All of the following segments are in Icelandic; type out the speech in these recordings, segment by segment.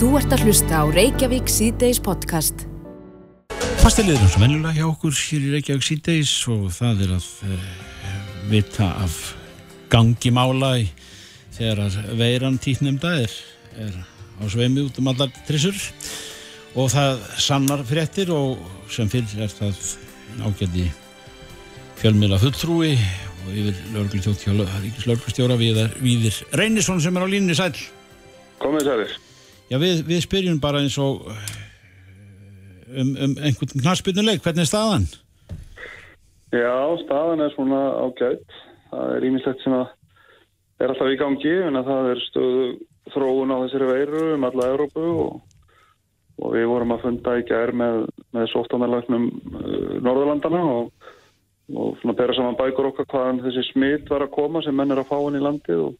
Þú ert að hlusta á Reykjavík síðdeis podcast. Fastiliður eins og vennilega hjá okkur hér í Reykjavík síðdeis og það er að uh, vita af gangi mála í, þegar að veiran tíknemda er, er á sveimi út um allar trissur og það sannar fréttir og sem fyrir er það ágæti fjölmiðla fulltrúi og yfir lögurglið þjóttjóla ríkislauglustjóra Víðir Reynisson sem er á línni sæl. Komið sælir. Já, við, við spyrjum bara eins og um, um einhvern knarspilnuleik, hvernig er staðan? Já, staðan er svona ágætt. Það er ímislegt sem að er alltaf í gangi, en það er stöðu þróun á þessari veiru um alla Európu og, og við vorum að funda í gær með, með sóttanarlagnum uh, Norðurlandana og, og svona bera saman bækur okkar hvaðan þessi smitt var að koma sem menn er að fá henni í landið og,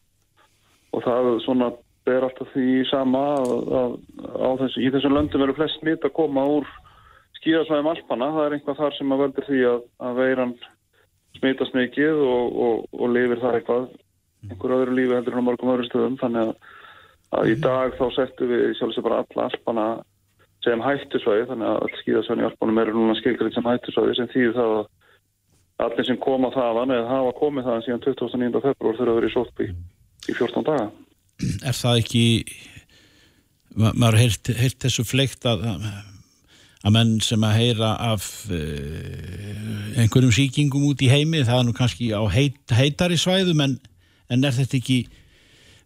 og það svona ber alltaf því sama að, að þessu, í þessum löndum eru flest smitt að koma úr skíðasvæðum alpana. Það er einhvað þar sem að veldur því að, að veiran smittast mikið og, og, og lifir þar eitthvað einhver öðru lífi heldur en á morgum öðru stöðum. Þannig að, að í dag þá settu við sjálfsög bara alla alpana sem hættusvæði. Þannig að all skíðasvæðin í alpanum eru núna skilgrið sem hættusvæði sem þýðir það að allir sem koma þaðan eða hafa komið þaðan síðan 29. februar þurfa að vera í sótby í 14 daga er það ekki ma maður heirt, heirt þessu fleikt að, að menn sem að heyra af uh, einhverjum síkingum út í heimi það er nú kannski á heit, heitari svæðum en, en er þetta ekki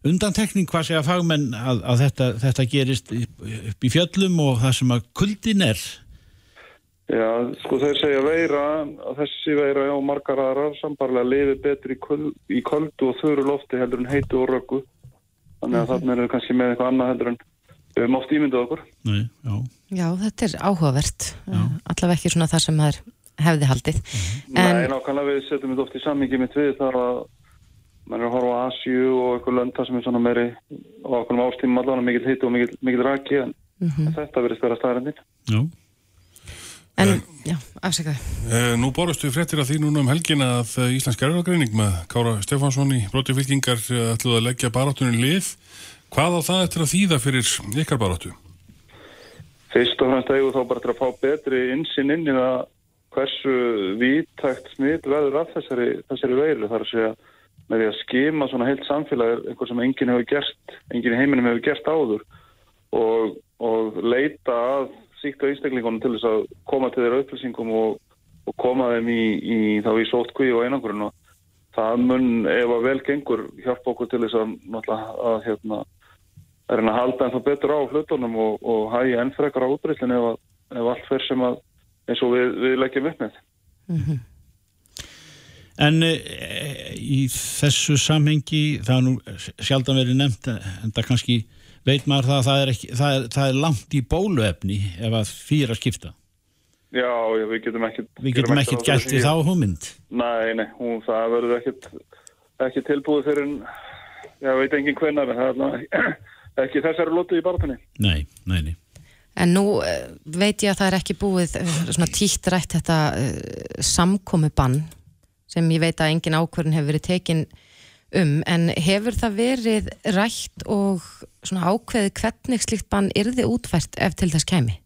undantekning hvað segja fagmenn að, að þetta, þetta gerist upp í fjöllum og það sem að kuldin er? Já, sko þeir segja veira að þessi veira á margar aðrar sambarlega liði betur í, köld, í köldu og þöru lofti heldur en heitu og röggu þannig að þarna erum við kannski með eitthvað annað heldur en við höfum oft ímyndið okkur. Nei, já. já, þetta er áhugavert. Allaveg ekki svona það sem það er hefði haldið. En... Nei, nákvæmlega við setjum þetta oft í sammingi mitt við þar að mann er að horfa á Asju og eitthvað lönda sem er svona meiri á okkur ástímum allavega mikil hitt og mikil, mikil raki en mm -hmm. þetta verður stverða staðrændin Já En, uh, já, afsakaði. Uh, nú borustu fréttir af því núna um helgina að uh, Íslensk erðagreining með Kára Stefánsson í brótifylkingar ætluð að leggja barátunni lið. Hvað á það eftir að þýða fyrir ykkar barátu? Fyrst og fremst eigum þá bara til að fá betri insinn inn í það hversu vítækt smitt verður af þessari, þessari veilu. Það er að segja með því að skima svona heilt samfélag eitthvað sem enginn hefur gert, enginn í heiminum hefur gert áður og, og leita að síkta ísteklingunum til þess að koma til þeirra upplýsingum og, og koma þeim í, í þá í sótkví og einangurinn og það mun ef að vel gengur hjálpa okkur til þess að að hérna er hann að halda ennþá betur á hlutunum og, og hægja enn frekar á útbreyslinu ef, ef allt fer sem að eins og við, við leggjum upp með mm -hmm. En e, í þessu samhengi það er nú sjaldan verið nefnt en það kannski veit maður það að það er, ekki, það er, það er langt í bóluefni ef að fyrir að skipta. Já, við getum ekkert... Við getum ekkert gælt í þá húmynd. Nei, nei, hún, það verður ekkert ekki tilbúið fyrir en, já, veit engin hvenar, en það er ekki þessari lótu í barðinni. Nei, nei, nei. En nú uh, veit ég að það er ekki búið uh, svona tíkt rætt þetta uh, samkomi bann sem ég veit að engin ákvörðin hefur verið tekin um, en hefur það verið rætt og svona ákveði hvernig slikt bann yrði útfært ef til þess kemi?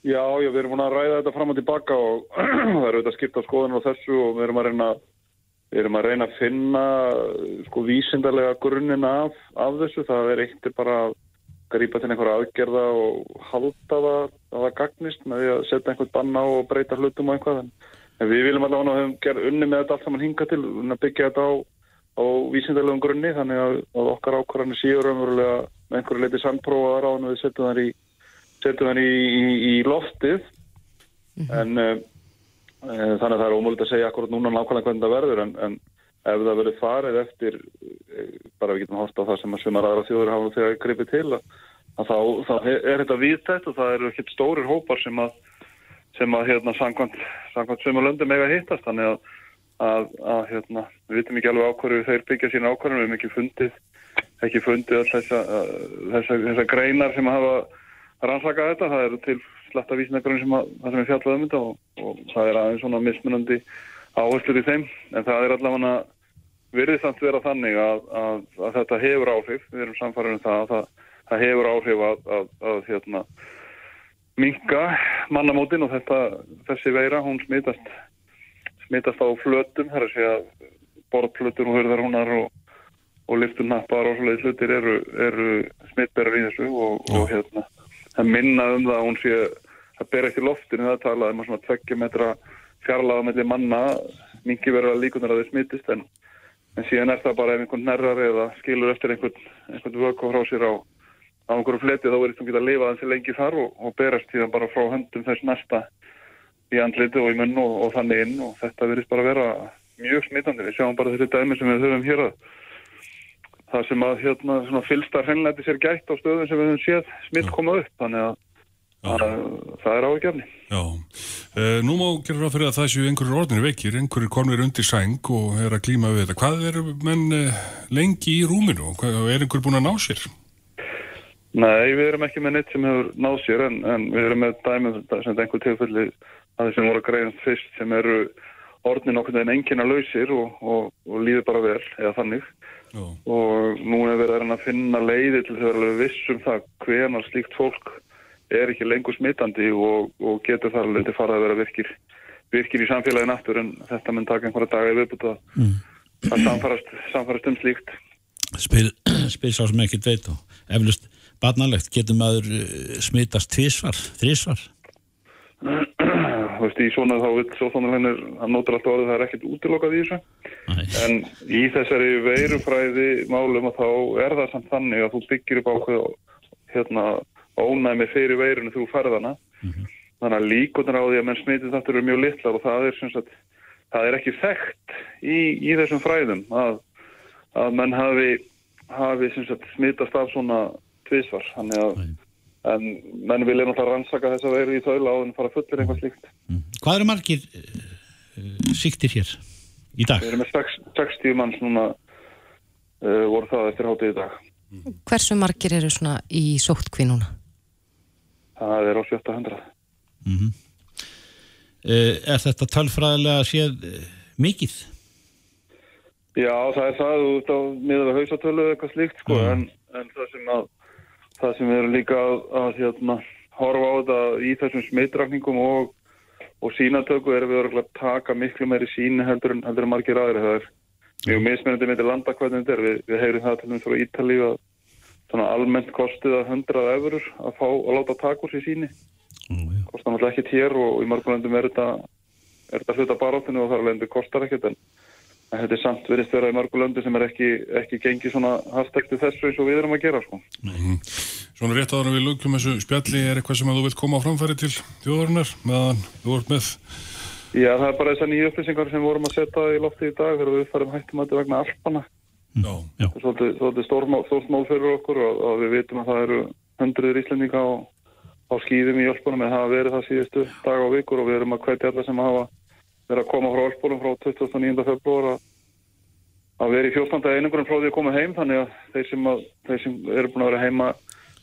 Já, já, við erum búin að ræða þetta fram og tilbaka og það eru þetta skipta skoðan á þessu og við erum að reyna erum að reyna að finna sko vísindarlega grunninn af, af þessu, það er eitt bara að grípa til einhverja aðgerða og halda það að það gagnist með því að setja einhvern banna og breyta hlutum og einhvað en við viljum allavega að við hefum unni með þetta allt saman hinga til, byggja þetta á á vísindarlegum grunni þannig að, að okkar ákvarðanir séu raunverulega með einhverju leiti sandprófaðar á hann við setjum það í, setjum í, í, í loftið mm -hmm. en uh, þannig að það er ómöld að segja akkurat núna nákvæmlega hvernig það verður en, en ef það verður farið eftir uh, bara við getum horta á það sem að svimar aðra þjóður hafa þegar gripið til að, að þá, þá er þetta viðtætt og það eru ekkert stórir hópar sem að sem að hérna samkvæmt svimar löndum eiga hittast þannig að að, að hérna, við vitum ekki alveg ákvarðu þeir byggja sína ákvarðum, við hefum ekki fundið ekki fundið all þessa, þessa, þessa greinar sem hafa rannsakað þetta, það eru til slatta vísinagrunni sem, sem er fjallað um þetta og, og það er aðeins svona mismunandi áherslur í þeim, en það er allavega verið samt vera þannig að, að, að þetta hefur áhrif, við erum samfarið um það að það, það hefur áhrif að, hérna, minka mannamótin og þetta, þessi veira, hún smitast, smitast á flötum, það er að segja borðflötur og hörðarhúnar og, og liftunnappar og svoleiðis hlutir eru, eru smittberar í þessu og, og hérna, það minna um það að hún sé að bera eftir loftinu, það talaði um að svona tveggja metra fjarlaga mellir manna, mingi verður að líkunar að þau smittist en, en síðan er það bara ef einhvern nærrar eða skilur eftir einhvern, einhvern vöku frá sér á á einhverju fleti þá verður þú geta að lifa þessi lengi þar og, og berast tíðan bara frá höndum þess næsta í andliti og í munn og, og þannig inn og þetta verðist bara vera mjög smitandi. Við sjáum bara þessi dæmi sem við höfum hér að það sem að hérna fylsta hreinleiti sér gætt á stöðum sem við höfum séð smitt koma upp þannig að, að það er áhugjörni. Já, uh, nú má gera ráð fyrir að það séu einhverjur orðinir veikir, einhverjur konur undir sæng og er að klíma við þetta. Hvað er menn uh, lengi í rúminu og er einhver búin að ná sér? Nei, við erum ekki með neitt sem hefur náð sér en, en við erum með dæmið sem einhver tilfelli að þeir sem voru að greiðast fyrst sem eru orðin okkur en enginn að lausir og, og, og líður bara vel eða þannig Jó. og nú er við að finna leiði til þess að vissum það hvenar slíkt fólk er ekki lengur smittandi og, og getur þar alveg til fara að vera virkir, virkir í samfélagin aftur en þetta mun taka einhverja daga viðbúta mm. að samfarast, samfarast um slíkt Spil, spil sá sem ekkert veit og eflust barnalegt, getur maður eh, smittast tvísvar, þrísvar? Í svona þá þannig hennir að nótur alltaf orðið það er ekkert útilokað í þessu Æ. en í þessari veirufræði málum að þá er það samt þannig að þú byggir upp ákveð hérna ónæmi fyrir veirinu þú ferðana mm -hmm. þannig að líkunar á því að menn smitið þetta eru mjög litlar og það er sagt það er ekki þekkt í, í þessum fræðum að, að menn hafi, hafi sagt, smitast af svona tvísvar þannig að en menn vilja náttúrulega rannsaka þess að veru í þaula og fara fullir eitthvað slíkt mm. Hvað eru margir uh, síktir hér í dag? Við erum með 60 manns núna uh, voru það eftir hátið í dag mm. Hversu margir eru svona í sóttkví núna? Það er á 700 mm -hmm. uh, Er þetta talfræðilega séð uh, mikið? Já, það er það út á miða við hausatölu eitthvað slíkt sko, en, en það sem að það sem við erum líka að, að hérna, horfa á þetta í þessum smittrakningum og, og sínatöku erum við að taka miklu meiri síni heldur en, heldur en margir aðri. Það er mjög mismunandi með landa hvernig þetta er. Við, við heyrum það til dæmis frá Ítalíu að almennt kostið að 100 eurur að fá að láta taka úr sér síni. Mm, Kostar náttúrulega ekkit hér og, og í margulendum er þetta, er þetta hluta baráttinu og þar alveg endur kostar ekkit en þetta er samt verið störa í mörgulöndu sem er ekki, ekki gengið svona hastektu þessu eins og við erum að gera sko. Mm -hmm. Svona rétt áður við lukum þessu spjalli er eitthvað sem að þú vilt koma á framfæri til þjóðarinnar meðan þú vart með Já það er bara þessar nýju upplýsingar sem vorum að setja í lofti í dag þegar við farum hættum að þetta vegna alpana Já, já. Svolítið stórmál fyrir okkur og, og við vitum að það eru hundruður íslendinga á, á skýðum í Jólpunum en það hafa verið það síðustu dag og vikur og við erum að hvetja alla sem hafa verið að koma frá Ölsbólum frá 29. februar að, að vera í 14. einangurum frá því að koma heim þannig að þeir sem, að, þeir sem eru búin að vera heima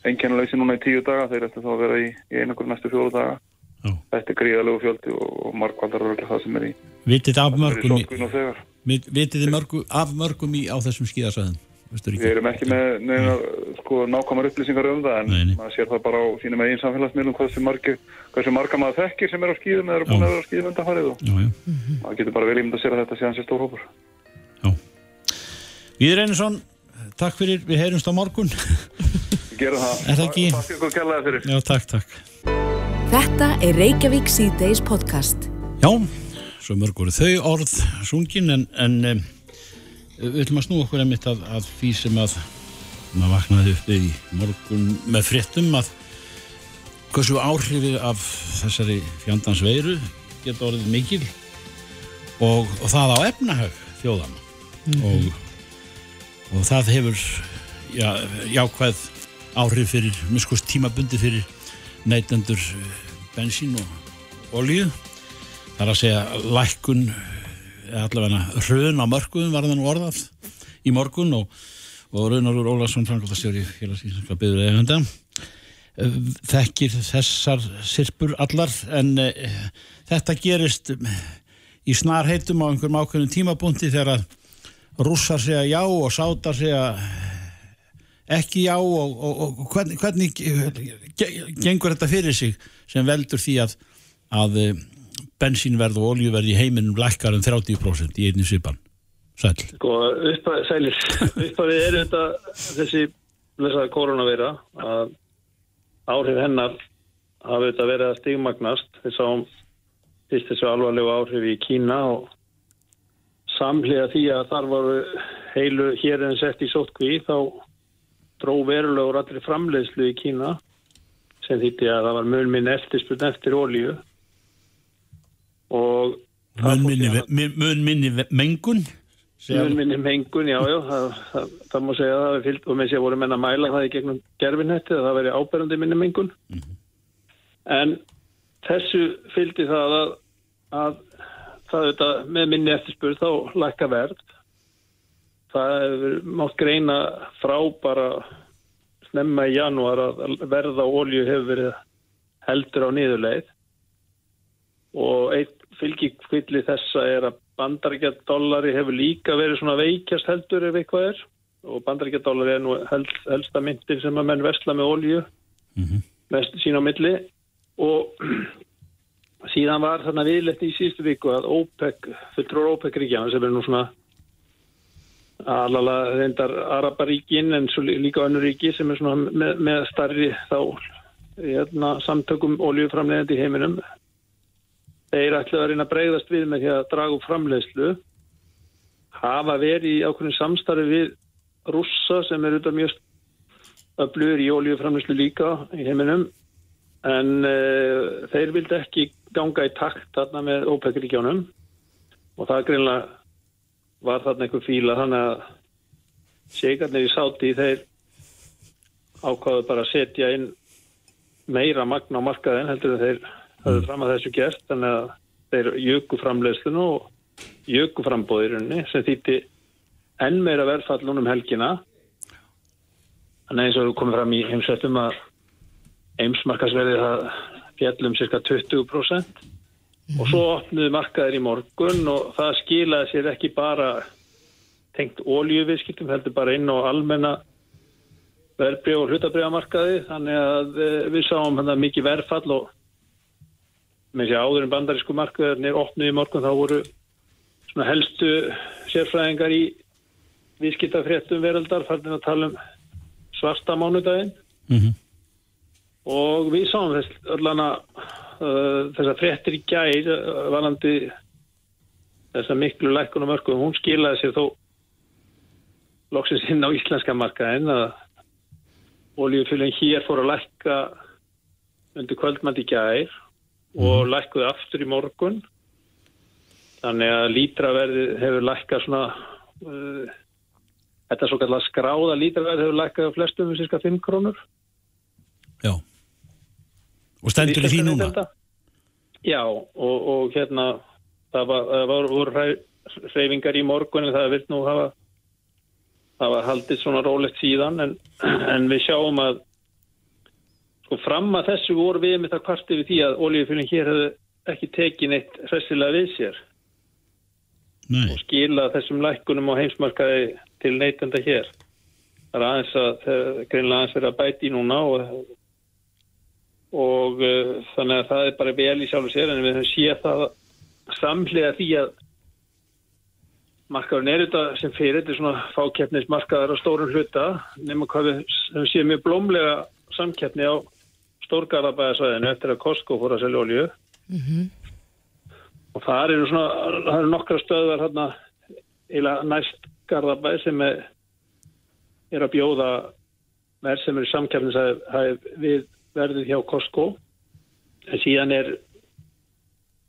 engjörnulegsi núna í tíu daga þeir eftir þá að vera í, í einangurum næstu fjóru daga Já. þetta er gríðalegu fjöldi og, og markvaldar eru ekki það sem er í Vitið af mörgum í, vitið af mörgum í á þessum skíðarsæðum Við erum ekki með neina, sko, nákvæmar upplýsingar um það en nei, nei. maður sér það bara á sínum eigin samfélagsmiðlum hversu marga, hversu marga maður þekkir sem er á skýðum eða er búin að vera á skýðum undanfarið og maður getur bara vel ímynd að sér að þetta sé hans í stórhópur Víður Einarsson, takk fyrir, við heyrumst á morgun. Gerum það. Er það ekki? Takk fyrir kærlega fyrir. Já, takk, takk. Þetta er Reykjavík C-Days podcast. Já, svo mörgur þau orð sungin en, en við ætlum að snú okkur einmitt að, að því sem að maður vaknaði upp í morgun með fréttum að hversu áhrifi af þessari fjandans veiru geta orðið mikil og, og það á efnahag þjóðan mm -hmm. og, og það hefur já, jákvæð áhrif fyrir miskust tímabundi fyrir neytendur bensín og olíu þar að segja lækkun allavega hrun á mörgum var það nú orðað í morgun og, og Raunar Ólarsson Frankóttastjóri félagsíslanska byður eða hönda þekkir þessar sirpur allar en e, þetta gerist í snarheitum á einhverjum ákveðnum tímabúndi þegar að rússar segja já og sátar segja ekki já og, og, og hvernig, hvernig ge- gengur þetta fyrir sig sem veldur því að, að eh, bensínverð og oljuverð í heiminum lækkar um 30% í einni svipan. Sæll. Sko, uppa, sælir, uppafið er þetta þessi blessaða koronaveira að áhrif hennar hafi þetta verið að stigmagnast. Þess að fyrst þessu alvarlegu áhrif í Kína og samhliða því að þar voru heilu hér en sett í sótkví þá dró verulegur allir framleiðslu í Kína sem þýtti að það var mun minn eftirspurn eftir olíu og mun minni, mun, minni mengun Mun minni mengun, já, já, það, það, það má segja að það og með sér voru menn að mæla það í gegnum gerfinhetti að það veri áberandi minni mengun. En þessu fylgdi það að, að það þetta með minni eftirspurð þá lækka verð. Það hefur mátt greina frá bara snemma í janúar að verð á olju hefur verið heldur á niðurleið og einn fylgikvilli þessa er að bandaríkjadóllari hefur líka verið svona veikjast heldur ef eitthvað er. Og bandaríkjadóllari er nú held, helsta myndir sem að menn vesla með olju mest sín á milli. Og síðan var þarna viðlegt í síðustu viku að OPEC, fulltrúr OPEC-ríkjana sem er nú svona alala reyndar Araparíkin en svo líka önnur ríki sem er svona með, með starri þá hérna, samtökum oljuframlegandi í heiminum þeir ætla að reyna að breyðast við með því að draga úr framleiðslu. Hafa verið í ákveðin samstarfi við rússa sem er auðvitað mjög öflugur í oljuframleiðslu líka í heiminum. En uh, þeir vildi ekki ganga í takt þarna með OPEC-ríkjónum og það greinlega var þarna einhver fíla þannig að segarnir í sáti þeir ákvaðu bara að setja inn meira magna á markaðin heldur en þeir hafðu fram að þessu gert þannig að þeir jöku framleiðslunu og jöku frambóðirunni sem þýtti enn meira verðfall núna um helgina. Þannig eins og komum fram í heimsvættum að heimsmarkasverðið það fjallum cirka 20% og svo opnuðu markaðir í morgun og það skilaði sér ekki bara tengt óljuviðskiptum heldur bara inn á almenna verðbrið og hlutabriðamarkaði þannig að eh, við sáum hann mikið verðfall og með því áður en bandarísku markaðarnir opnuði í morgun þá voru svona helstu sérfræðingar í viðskiptafréttum veraldar fannir að tala um svarta mánudaginn. Mhm. og við sáum þess allan að uh, þessar fréttir í gær uh, valandi þessa miklu lækkunum mörgum, hún skilaði sér þó loksins inn á íslenska markaðin að oljufylgin hér fór að lækka undir kvöldmandi í gær og lækkuði aftur í morgun. Þannig að lítraverði hefur lækkað svona uh, þetta svo kallar skráða lítraverði hefur lækkað á flestum um cirka 5 krónur. Já. Og stendur því núna? Þetta? Já, og, og hérna það var, var voru hreyfingar í morgun en það vilt nú hafa það var haldið svona rólegt síðan en, en við sjáum að sko fram að þessu voru við með það kvarti við því að oljufylgin hér hefðu ekki tekið neitt hressilega við sér Nei, og skila þessum lækkunum á heimsmarkaði til neytenda hér. Það er aðeins að það greinlega aðeins verið að bæti í núna og, og uh, þannig að það er bara vel í sjálfu sér en við höfum séð það samhlega því að markaðurinn er þetta sem fyrir, þetta er svona fákeppnismarkaðar á stórum hluta nema hvað við höfum séð mjög blómlega samkeppni á stórgarðabæðasvæðinu eftir að Costco fór að selja olju og það eru svona, það eru nokkra stöðvar hérna næst Garðabæ sem er, er að bjóða verð sem er samkjafnis við verðið hjá Costco. En síðan er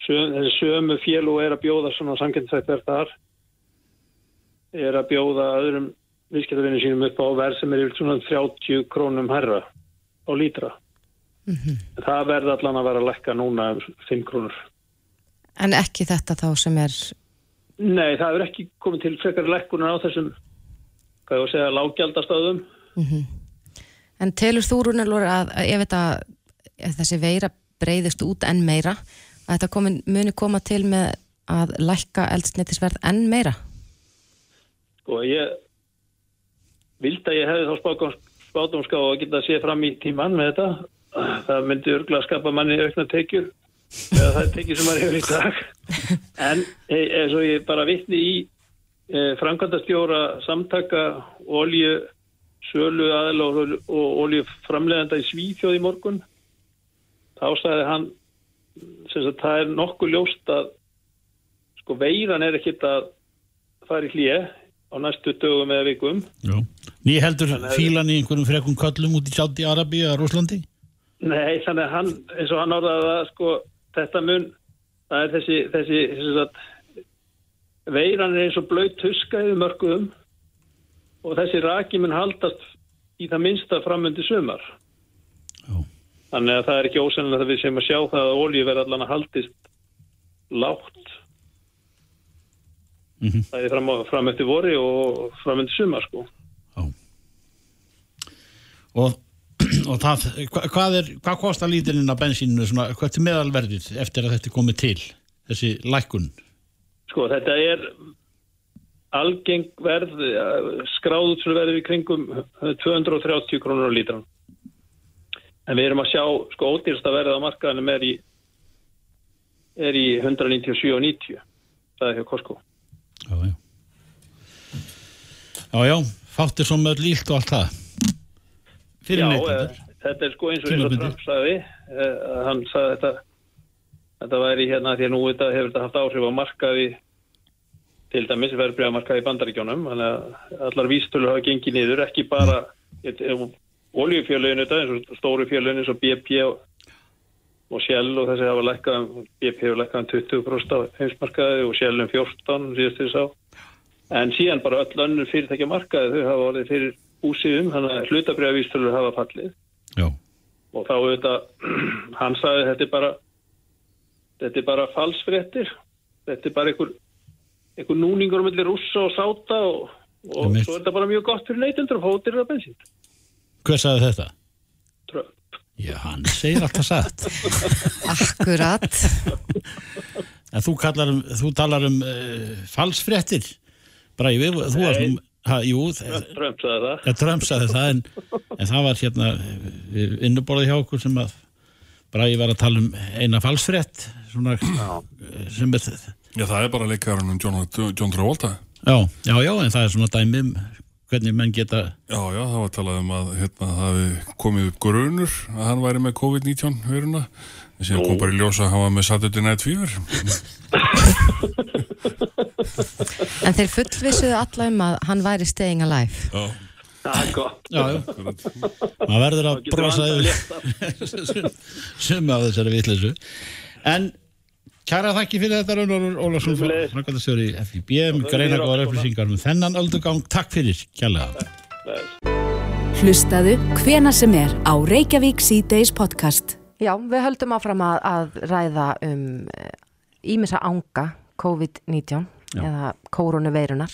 þessi sömu fjölu er að bjóða svona samkjafnisætt verð þar er að bjóða öðrum viðskiptavinnir sínum upp á verð sem er yfir svona 30 krónum herra á lítra það verði allan að vera að lekka núna um 5 krónur En ekki þetta þá sem er Nei, það er ekki komið til frekar lekkunar á þessum, hvað ég var að segja, lágjaldastöðum. En telur þú Rúnarlóri að að ef þetta ef þessi veira breyðist út enn meira að þetta komin, muni koma til með að lækka eldsneitisverð enn meira? Og ég vildi að ég hefði þá spátumská að geta séð fram í tíman með þetta. Það myndi örgulega skapa manni aukna tekjur eða það er tekjur sem maður hefur í dag. En e, eins og ég bara vitni í e, framkvæmdastjóra samtaka olju sölu aðal og, olju framleganda í Svíþjóð í morgun. Þá sagði hann sem að það er nokkuð ljóst að sko veiran er ekkit að fara í hlýje á næstu dögum eða vikum. Já. Ný heldur fílan í einhverjum frekum köllum út í Sáti Arabi eða Rúslandi? Nei, þannig að hann, eins og hann orðaði það, sko, þetta mun, það er þessi, þessi, þessi satt, veiran er eins og blöyt tuska yfir mörgum og þessi raki mun haldast í það minnsta framundi sumar. Já. Þannig að það er ekki ósennilegt að við séum að sjá það að ólíu verði allan að haldist lágt. Mhm. Það er fram, á- fram eftir vori og fram eftir sumar, sko. Og, og það, hva, hvað, er, hvað kostar lítilinn af bensínu, svona, hvað er meðalverðið eftir að þetta er komið til, þessi lækkun? Sko, þetta er algeng verð, skráðutsverðið í kringum 230 krónur á lítran. En við erum að sjá, sko, ódýrsta verðið á markaðanum er í, er í 197 og 90. Það er hjá Costco. Já, já. Já, já, fáttir svo með lílt og allt það. Fyrir Já, neytendur. eh, þetta er sko eins og, eins og. Trump sagði, eh, að hann sagði þetta, þetta væri hérna því að nú þetta hefur þetta haft áhrif á markaði til dæmis verðbríðamarkaði í bandaríkjónum, þannig að allar vístölu hafa gengið niður, ekki bara oljufjöluginu þetta, eins og stóru fjöluginu eins og BP og, Shell og þessi hafa lækkað, um- BP hefur lækkað um 20% á heimsmarkaði og Shell um 14 síðast þess á. En síðan bara öll önnur fyrirtækja markaði þau hafa orðið fyrir úsíðum, þannig að hlutabriðavístölu hafa fallið Já, og þá auðvitað, hann sagði þetta er bara þetta er bara falsfréttir þetta er bara einhver einhver núningur milli rússa og sáta og, og svo er þetta bara mjög gott fyrir neytendur og fótir að bensín hver sagði þetta? Trump. Já, hann segir alltaf satt. Akkurat. En þú, kallar um, þú talar um uh, falsfréttir. Bara ég, þú varst nú, ha, jú, Trump sagði það ja, Trump sagði það, en, en það var hérna við innuborðið hjá okkur sem að bara ég var að tala um eina falsfrétt, svona, sem er, Já, það er bara leikarinn John, John Travolta. já, já, já, en það er svona dæmi um hvernig menn geta, Já, já, það var talað um að hérna, það hafi komið upp grunur að hann væri með COVID-19 veruna. En síðan kom bara í ljósa að hann var með Saturday Night Fever. En þeir fullvissuðu alla um að hann væri staying alive. Já, það er gott já, já, maður verður að brosa yfir létt af. þessari vitleysu en kæra þakki fyrir þetta Raunar Ólafsson Sömuleiðis. framkvæmdastjóri FIB greina góðar upplýsingar um þennan öldugang takk fyrir kjærlega Hlustaðu hvena sem er á Reykjavík C-Days podcast. Já, við höldum áfram að, að ræða um ímissa ánga COVID-19 Já. eða koronaveirunar.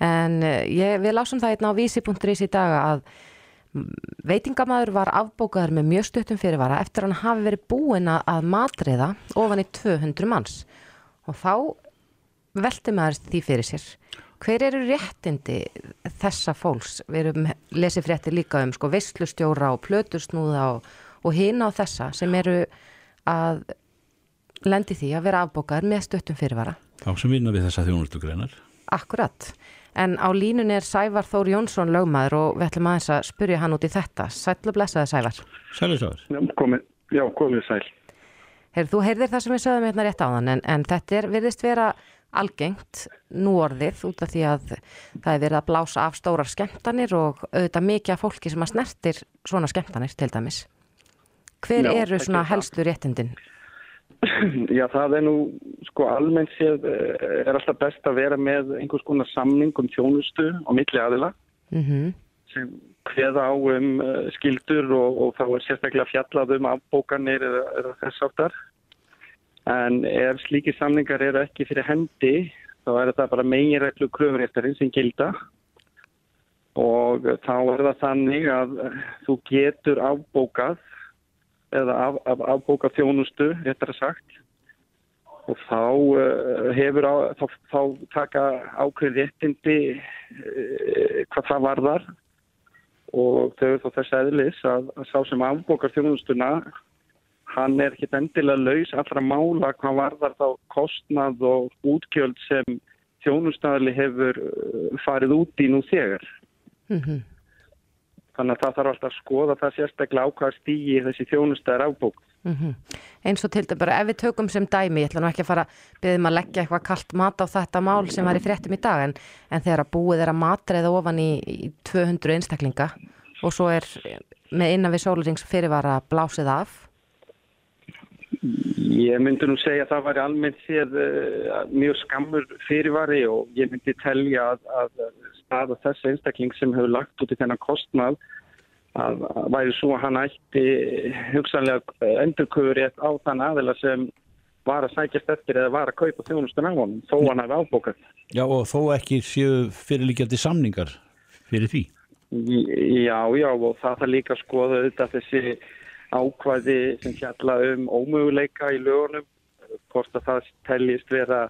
En uh, ég, við lásum það einna á vísi.is í dag að veitingamæður var afbókaður með mjög stuttum fyrirvara eftir að hann hafi verið búinn að- að matriða ofan í 200 manns. Og þá velti maður því fyrir sér. Hver eru réttindi þessa fólks? Við erum lesið fréttir líka um sko veislustjóra og plötusnúða og, og hina á þessa sem eru að lendi því að vera afbókaður með stuttum fyrirvara. Þá sem vinna við þessa þjónustu greinar Akkurat. En á línun er Sævar Þór Jónsson lögmaður og við ætlum aðeins að spurja hann út í þetta. Sætla blessaði Sævar. Sælisar Já, komið, já, komið sæl. Heyrðu, þú heyrðir það sem við sögðum hérna rétt á þann en, en þetta er, virðist vera algengt nú orðið út af því að það er verið að blása af stórar skemmtanir og auðvitað mikið af fólki sem að snertir svona skemmtanir til dæmis. Hver Já, eru svona helstu réttindin? Já, það er nú, sko, almennt séð eh, er alltaf best að vera með einhvers konar samning um þjónustu á milli aðila Mm sem hveða á um uh, skildur og, og þá er sérstaklega fjallað um afbókanir eða, eða þess áttar. En ef slíki samningar eru ekki fyrir hendi, þá er þetta bara meginreglu kröfuréttarinn sem gilda og þá er það þannig að eh, þú getur afbókað eða af, af, afbókað þjónustu, réttar að sagt, og þá uh, hefur á, þá, þá taka ákveð réttindi uh, hvað það varðar. Og þau eru þá þess eðlis að, að sá sem afbókar þjónustuna hann er ekki endilega laus allra mála hvað varðar þá kostnað og útgjöld sem þjónustæðli hefur uh, farið út í nú þegar. Mm Þannig að það þarf alltaf að skoða það sérstaklega á hvað stígi þessi þjónustæðar afbók. Eins og til þetta bara ef við tökum sem dæmi, ég ætla nú ekki að fara beðum að leggja eitthvað kalt mat á þetta mál sem var í fréttum í dag en, en þegar að búið er að matreiða ofan í, í 200 einstaklinga og svo er með innan við sólurings fyrirvara blásið af Ég myndi nú segja að það væri almennt sér uh, mjög skammur fyrirvari og ég myndi telja að, að staða þess einstakling sem hefur lagt út í þennan kostnað að, að væri svo að hann ætti hugsanlega endurkuður rétt á þann aðila sem var að sækjast eftir eða var að kaupa þjónustun á honum þó hann hefði ábókað. Já, og þó ekki séu fyrirlíkjandi samningar fyrir því. Já, já, og það þarf líka að skoða auðvitað þessi ákvæði sem fjalla um ómöguleika í lögunum, hvort að það teljist vera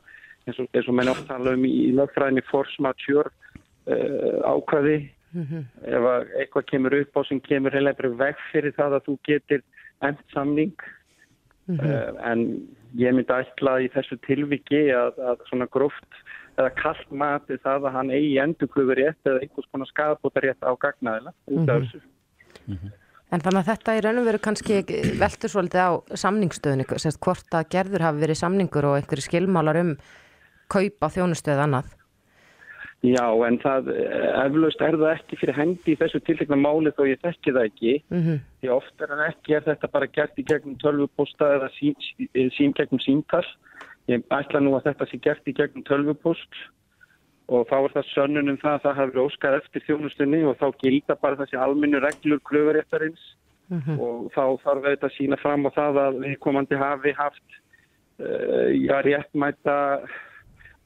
eins og, eins og menn oft tala um í, lögfræðinni force mature uh, ákvæði. Ef að eitthvað kemur upp á sem kemur heila bara veg fyrir það að þú getur enn samning. Uh, en ég myndi ætla í þessu tilviki að, að svona gróft eða kallt mati það að hann eigi endurklugur rétt eða einhvers konar skadabóta rétt á gagnaðila út af þessu. En þannig að þetta í raun og veru kannski veltur svolítið á samningsstöðinu, sérst hvort að gerður hafi verið samningur og einhverju skilmálar um kaup á þjónustöðu annað. Já, en það eflaust er það ekki fyrir hendi í þessu tiltekna máli þó ég þekki það ekki. Mm Því oft er hann ekki, er þetta bara gert í gegnum tölvuposta eða sín, sín gegnum síntal. Ég ætla nú að þetta sé gert í gegnum tölvupost og þá er það sönnun um það að það hafi verið óskað eftir þjónustunni og þá gilda bara þessi almennu reglur klöfuréttarins og þá þarf þetta að sína fram á það að viðkomandi hafi haft uh, já, réttmæta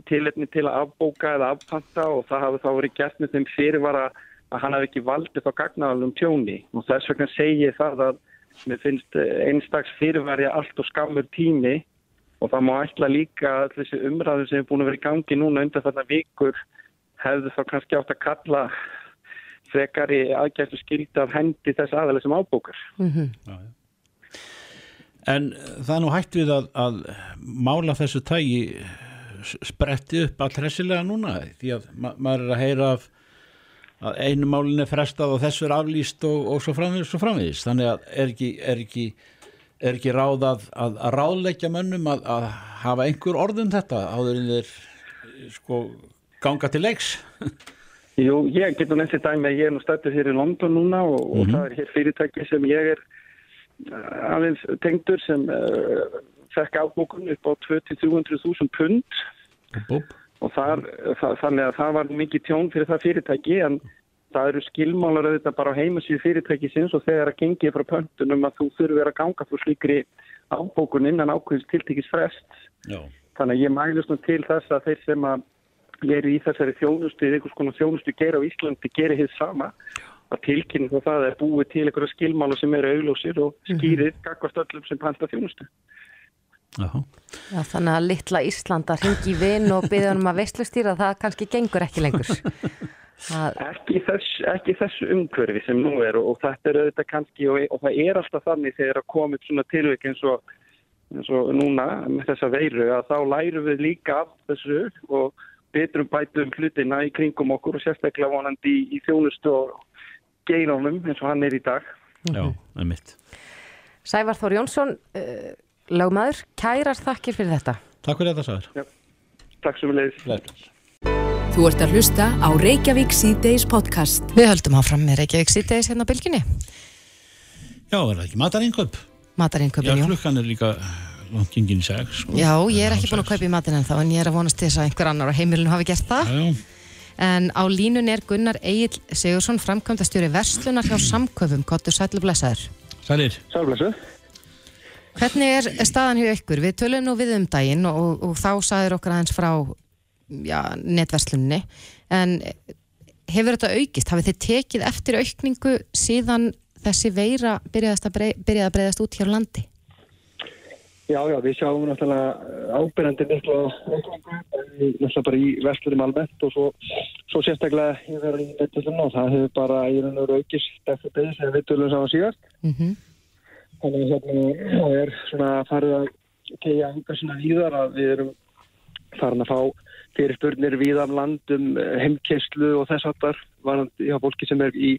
tilefni til að afbóka eða afpanta og það hafi þá verið gert með þeim fyrirvara að hann hafi ekki valdið þá gagnaðalum tjóni. Og þess vegna segi ég það að mér finnst einstags fyrirværi allt og skammur tími og það má ætla líka að þessi umræðu sem er búin að vera í gangi núna undan þarna vikur hefðu þá kannski átt að kalla frekari aðgæstu skildi af hendi þess aðalega sem ábókar. En það er nú hægt við að, að mála þessu tægi spretti upp allressilega núna því að ma maður er að heyra af að einu málinn er frestað og þessu er aflýst og, og svo framvegis svo framvegis. Þannig að er ekki, er ekki, er ekki ráð að, að, að ráðleggja mönnum að, að hafa einhver orðum þetta áður en þeir sko ganga til leiks? Jú, ég getur nefnt þetta að ég er nú stættur hér í London núna og, og það er hér fyrirtæki sem ég er uh, aðeins tengdur sem uh, fekk ábúkun upp á 200-300.000 pund. Búb. og þar, það, þannig að það var mikið tjón fyrir það fyrirtæki en það eru skilmálar auðvitað bara á heimasíðu fyrirtæki sinns og þegar að gengið frá pöntunum að þú þurfur að ganga fyrir slíkri ábúkun innan ákveðins tiltekis frest Já, þannig að ég mælust nú til þess að þeir sem að eru í þessari þjónustu eða einhvers konar þjónustu gera á Íslandi gerir hitt sama. Að tilkynna þá það er búið til einhverja skilmála sem eru auglósir og skýrir gagvast öllum sem panta þjónustu. Já, Já, þannig að litla Íslanda ringi í vinn og byggja um að veistlustýra það kannski gengur ekki lengur. Það, ekki þess, ekki þessu umhverfi sem nú er og, og þetta er auðvitað kannski og, og það er alltaf þannig þegar að komið svona tilvík eins og, eins og núna með þessa veiru að þá lærum við líka af þessu og betrum bætum hlutina í kringum okkur og sérstaklega vonandi í, í þjónustu og geinunum eins og hann er í dag. já, það er mitt Sævar Þór Jónsson, uh, lögmaður, kærar þakkir fyrir þetta. Takk fyrir þetta Sæður Takk sem við leiðis. Þú ert að hlusta á Reykjavík C-Days podcast. Við höldum áfram með Reykjavík síðdeis hérna á bylginni. Já, er það ekki matarinköp? Já, Matarinköpin, jú. klukkan er líka langt gengin í sex sko. Já, ég er Já, ekki búin að kaupa í matinn en þá en ég er að vonast þess að einhver annar á heimilinu hafi gert það. Já, já, En á línun er Gunnar Egil Sigursson, framkvæmdastjóri Verslunar hjá Samköfum, Kottu Sætlu Blessaður. sælir Sælblessu. Hvernig er staðan hjá ykkur? Við tölum nú við um daginn og, og þá saður okkar aðeins frá já, netverslunni en hefur þetta aukist? Hafið þið tekið eftir aukningu síðan þessi veira byrjaðast að, brey, byrjaði að breyðast út hér á landi? Já, já, við sjáum náttúrulega ábyrjandi miklu aukningu, náttúrulega bara í verslurum almennt og svo, svo sérstaklega ég verður í nettvöldunum og það hefur bara í raun og aukist eftir beðis eða vittvöldunum sá að síðast. Mm Þannig að hérna það er svona farið að tegja svona víðar að við erum farin að fá fyrirspurnir land um heimkesslu og þess aftar varandi hjá fólki sem er í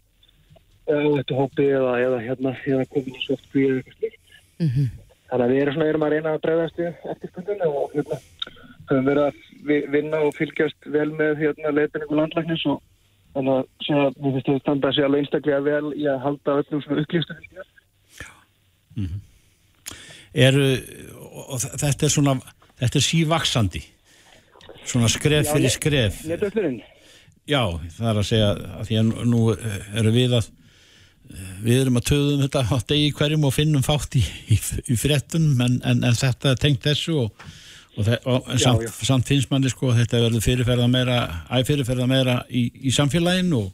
þetta hópi eða, eða hérna eða komin í sótkví eða eitthvað slíkt. -hmm. Þannig að við erum, svona, erum að reyna að bregðast við eftirspurninu og hérna, höfum verið að vi- vinna og fylgjast vel með hérna, leitinningu landlæknis og þannig að segja, mér finnst þetta standa sig alveg einstaklega vel í að halda öllum svona upplýstu eru, og þ- þetta er svona þetta er sívaksandi svona skref fyrir skref Netöflurinn? já, það er að segja að því að nú- eru við að við erum að töðum þetta á degi hverjum og finnum fátt í, í, í fréttum en, en, en þetta er tengt þessu og, og, þe- og Já, samt, já. samt finnst manni sko að þetta verður fyrirferða meira æ fyrirferða meira í, í samfélaginu og,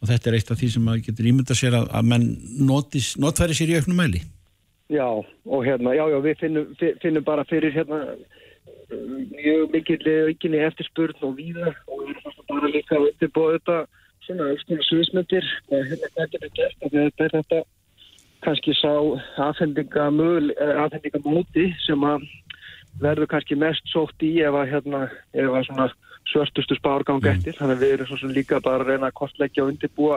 og þetta er eitt af því sem maður getur ímynda sér að, að menn notis, notfæri sér í auknum mæli Já, og hérna, já, já, við finnum, fi- finnum bara fyrir hérna mjög mikill aukinni eftirspurn og víðar og við erum bara líka að undirbúa þetta svona alls konar sviðsmyndir. Og hérna hvað getur gert og þetta er þetta kannski sá afhendingamóti sem að verður kannski mest sótt í ef að hérna, ef að svona svörtustu spárgang eftir, þannig að við erum svo sem líka bara að reyna að kostleggja og undirbúa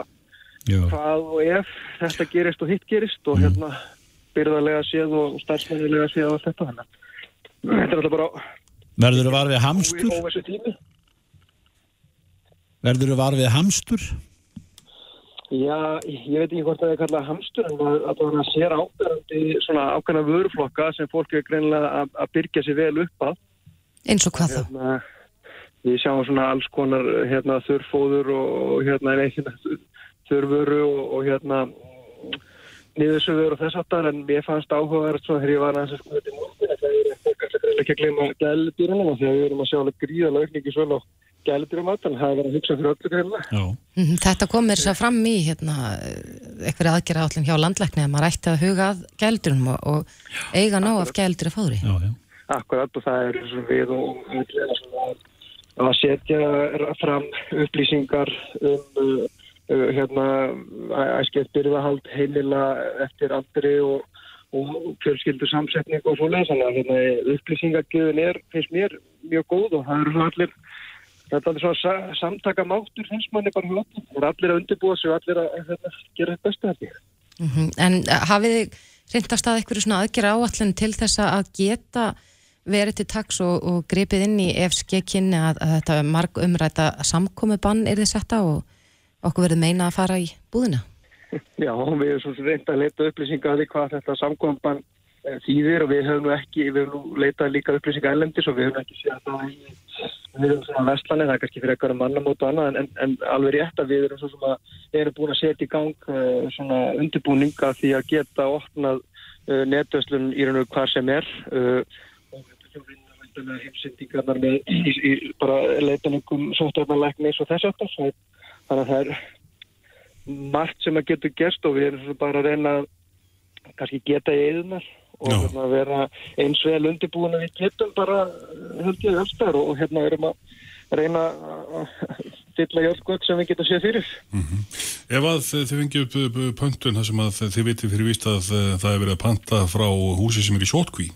Já. hvað og ef þetta gerist og hitt gerist og hérna byrðarlega séð og starfsmennilega séð og allt þetta. Þannig að þetta er alltaf bara verður þú var við hamstur? Verður þú var við hamstur? Já, ég veit ekki hvort það er kallað hamstur en að það sér ábyrðandi svona ákveðna vöruflokka sem fólk er greinilega að, að byrja sér vel upp að eins og hvað þá? hérna, við sjáum svona alls konar hérna, þurrfóður og hérna, hérna, þurrvöru og, og hérna niðursöður og þess aftar en mér fannst áhugaverð þegar ég var aðeins að skoða þetta í morgun að það er fólk alltaf greinilega ekki að gleyma gæludýrunum þegar við erum að sjá gríðalega aukningi svona á gæludýrum en það er verið að hugsa fyrir öllu greinilega Já. Mhm, Þetta kom mér sér fram í hérna, eitthvað aðgerra állin hjá landlækni að maður ætti að huga að gældurum og, og eiga ná af gældur að fári. Já, já. Akkurat og það er svona við og er svona að setja fram upplýsingar um uh, hérna æskeitt byrðahald heimila eftir andri og, og fjölskyldur samsetning og svoleið þannig að hérna, upplýsingagjöðun er finnst mér mjög góð og það eru allir þetta er allir svona sa samtaka máttur finnst manni bara hljótt það er allir að undirbúa sig og allir að hérna, gera þetta bestu þetta Mm En uh, hafið þið reyndast að eitthvað svona aðgerra áallin til þess að geta verið til taks og, og gripið inn í ef skekkinni að, að þetta marg umræta samkomi bann er þið setta og okkur verið meina að fara í búðina? Já, við erum svona reynd að leita upplýsinga að því hvað þetta samkvæmban þýðir og við höfum ekki, við höfum leitað líka upplýsinga ellendis og við höfum ekki séð það í, við höfum svona vestlanir, það er kannski fyrir eitthvað mannamót og annað, en, en, alveg rétt að við erum svo sem að, erum búin að setja í gang uh, svona undirbúninga því að geta opnað uh, netvöslun í raun og hvað sem er og þetta væntanlega heimsendingarnar með bara leitaningum sóttarnarleiknis og þess aftar, þannig að það er margt sem að getur gerst og við erum bara að reyna kannski geta í eðunar og Já. hérna, vera eins vel undirbúin að við getum bara held ég allstar og hérna erum að reyna að fylla gott sem við getum séð fyrir. Ef að þið fengið upp, pöntun þar sem að þið vitið fyrir víst að eh, það er verið að panta frá húsi sem er í sótkví.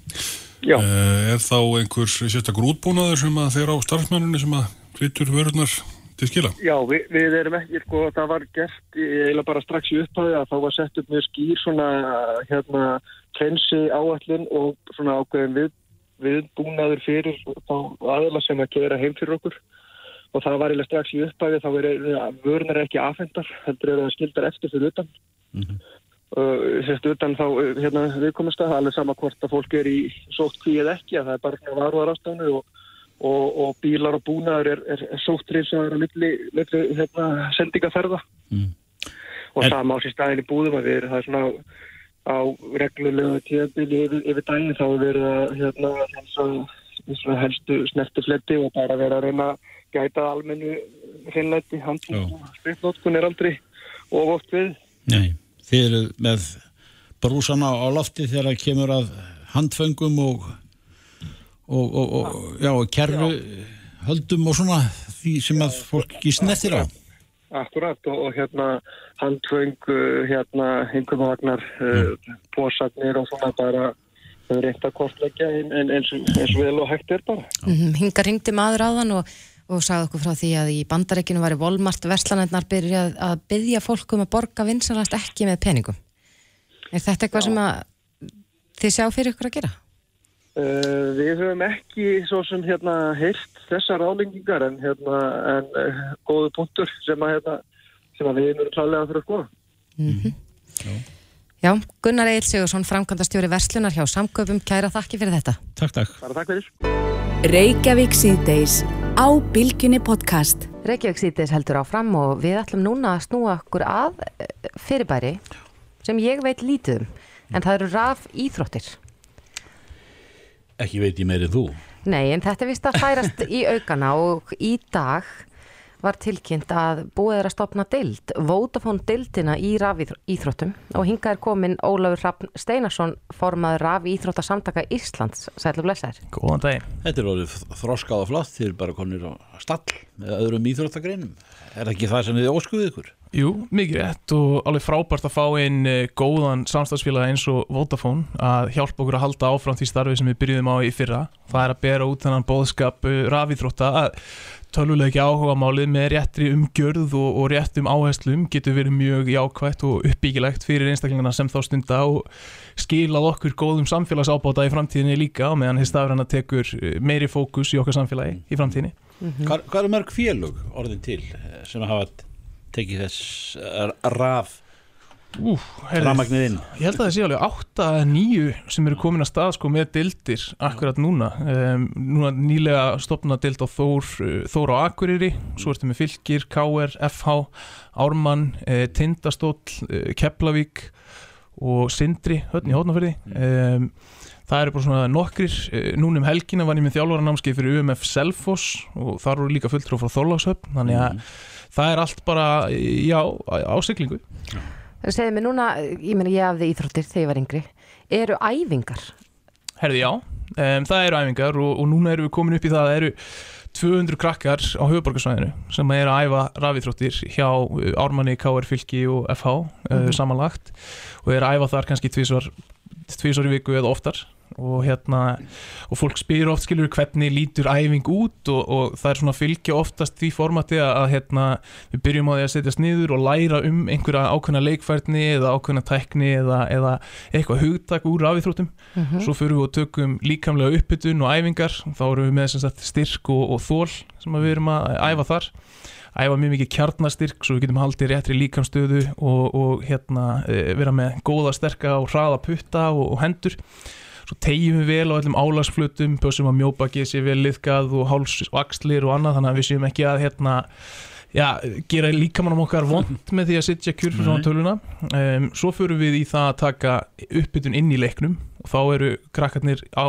Eh, er þá einhver sérstakur útbúnaður sem að þeir á starfsmennunni sem að flyttur vörurnar til skila? Já, við, við erum ekki, sko, það var gert eiginlega bara strax í upphæði að þá var sett upp mjög skýr svona, hérna, trensi áallin og svona ákveðin við, viðbúnaður fyrir þá aðla sem að kera heim fyrir okkur og það var eiginlega strax í upphæði þá er vörunar ekki afhendar, heldur er það skildar eftir fyrir utan. Uh, sérst utan þá uh, hérna, viðkomast að alveg sama hvort að fólk er í sótt kví eða ekki að það er bara varuðar ástæðinu og, og, og bílar og búnaður er, er, er sótt reysaður á milli, milli hérna, sendingaferða. Mm. og En- sama á sér staðin í búðum að við erum það er svona á, á reglulegu tíðabili yfir, yfir daginn þá er verið að hérna, svona helstu snertifletti og bara vera að reyna að gæta almennu hreinlæti, handlum og spritnótkun er aldrei og oft við. Nei, þið eru með brúsana á lofti þegar það kemur að handföngum og, og, og, og já, og kerru höldum og svona því sem að fólk ekki snertir á. Akkurat og, og hérna handföng, uh, hérna hengumvagnar, uh, pósarnir og svona bara þau reynda að en, eins, og vel og hægt er bara. Mm, hinga ringdi maður á þann og, og sagði okkur frá því að í bandarækinu var í Volmart verslanendnar byrjað að byggja fólk um að borga vinsanast ekki með peningum. Er þetta eitthvað sem að þið sjá fyrir ykkur að gera? Uh, við höfum ekki svo sem hérna heilt þessar álengingar en hérna en uh, góðu punktur sem að hérna sem að við erum klálega fyrir að skoða. Mm Já, Gunnar Eil Sigursson, framkvæmdastjóri Verslunar hjá Samköpum, kæra þakki fyrir þetta. Takk, takk. Bara takk fyrir. Reykjavík síðdeis á Bilginni podcast. Reykjavík síðdeis heldur áfram og við ætlum núna að snúa okkur að eh, fyrirbæri sem ég veit lítið um, en það eru raf íþróttir. Ekki veit ég meirið þú. Nei, en þetta vist að færast í aukana og í dag var tilkynnt að búið er að stopna dild, Vodafone dildina í rafíþróttum og hingað er komin Ólafur Hrafn Steinarsson formaður rafíþróttasamtaka Íslands Sætlu blessaður. Góðan daginn. Þetta er orðið þroskað og flott, þið er bara konir á stall með öðrum íþróttagreinum. Er það ekki það sem þið óskuðið ykkur? Jú, mikið rétt og alveg frábært að fá einn góðan samstagsfélag eins og Vodafone að hjálpa okkur að halda áfram því starfi sem við byrjuðum á í fyrra. Það er að bera út þennan bóðskap rafíþrótta að tölvuleiki áhuga málið með réttri umgjörð og, og réttum áherslum getur verið mjög jákvægt og uppbyggilegt fyrir einstaklingarna sem þá stunda og skilað okkur góðum samfélagsábáta í framtíðinni líka og meðan hér stafræna tekur meiri fókus í okkar samfélagi í framtíðinni. Mm -hmm. Hvað, hvað eru mörg félug orðin til sem hafa tekið þess raf rafmagnir inn? Ég held að það sé alveg 8-9 sem eru komin að stað sko með dildir akkurat núna. Um, núna nýlega stopna dild á Þór Þór á Akureyri, svo ertu með Fylgir KR, FH, Ármann eh, Tindastóll, eh, Keflavík og Sindri höfn í Hótnafjörði um, Það eru bara svona nokkrir, núna um helgina var ég með þjálfaranámskeið fyrir UMF Selfoss og þar voru líka fulltrú frá Þorlákshöfn. Þannig að mm. það er allt bara, já, ásiklingu Það segir mér núna, ég menn ég hafði íþróttir þegar ég var yngri, eru æfingar? Herði já, um, það eru æfingar og, og núna erum við komin upp í það að eru 200 krakkar á höfuborgarsvæðinu sem er að æfa rafíþróttir hjá Ármanni, KR, Fylki og FH mm -hmm. uh, samanlagt og er að æfa þar kannski tvísvar, tvísvar í viku eða oftar og hérna og fólk spyr oft skilur hvernig lítur æfing út? Og, og það er svona fylgja oftast því formati að hérna við byrjum á því að setjast niður og læra um einhverja ákveðna leikfærni eða ákveðna tækni eða, eða eitthvað hugtak úr rafíþróttum mm -hmm. svo fyrir við og tökum líkamlega uppbytun og æfingar, þá erum við með sagt, styrk og, og þól sem við erum að æfa þar. Æfa mjög mikið kjarnastyrk svo við getum haldið réttri líkamstöðu og, og hérna vera með góða sterka og hraða putta og, og hendur svo tegjum við vel á öllum álagsflutum pössum að mjóbakið sé vel liðkað og háls og axlir og annað þannig að við séum ekki að hérna já, gera líkamannum okkar vond með því að sitja kjur frá töluna. Um, svo fyrir við í það að taka uppbytun inn í leiknum og þá eru krakkarnir á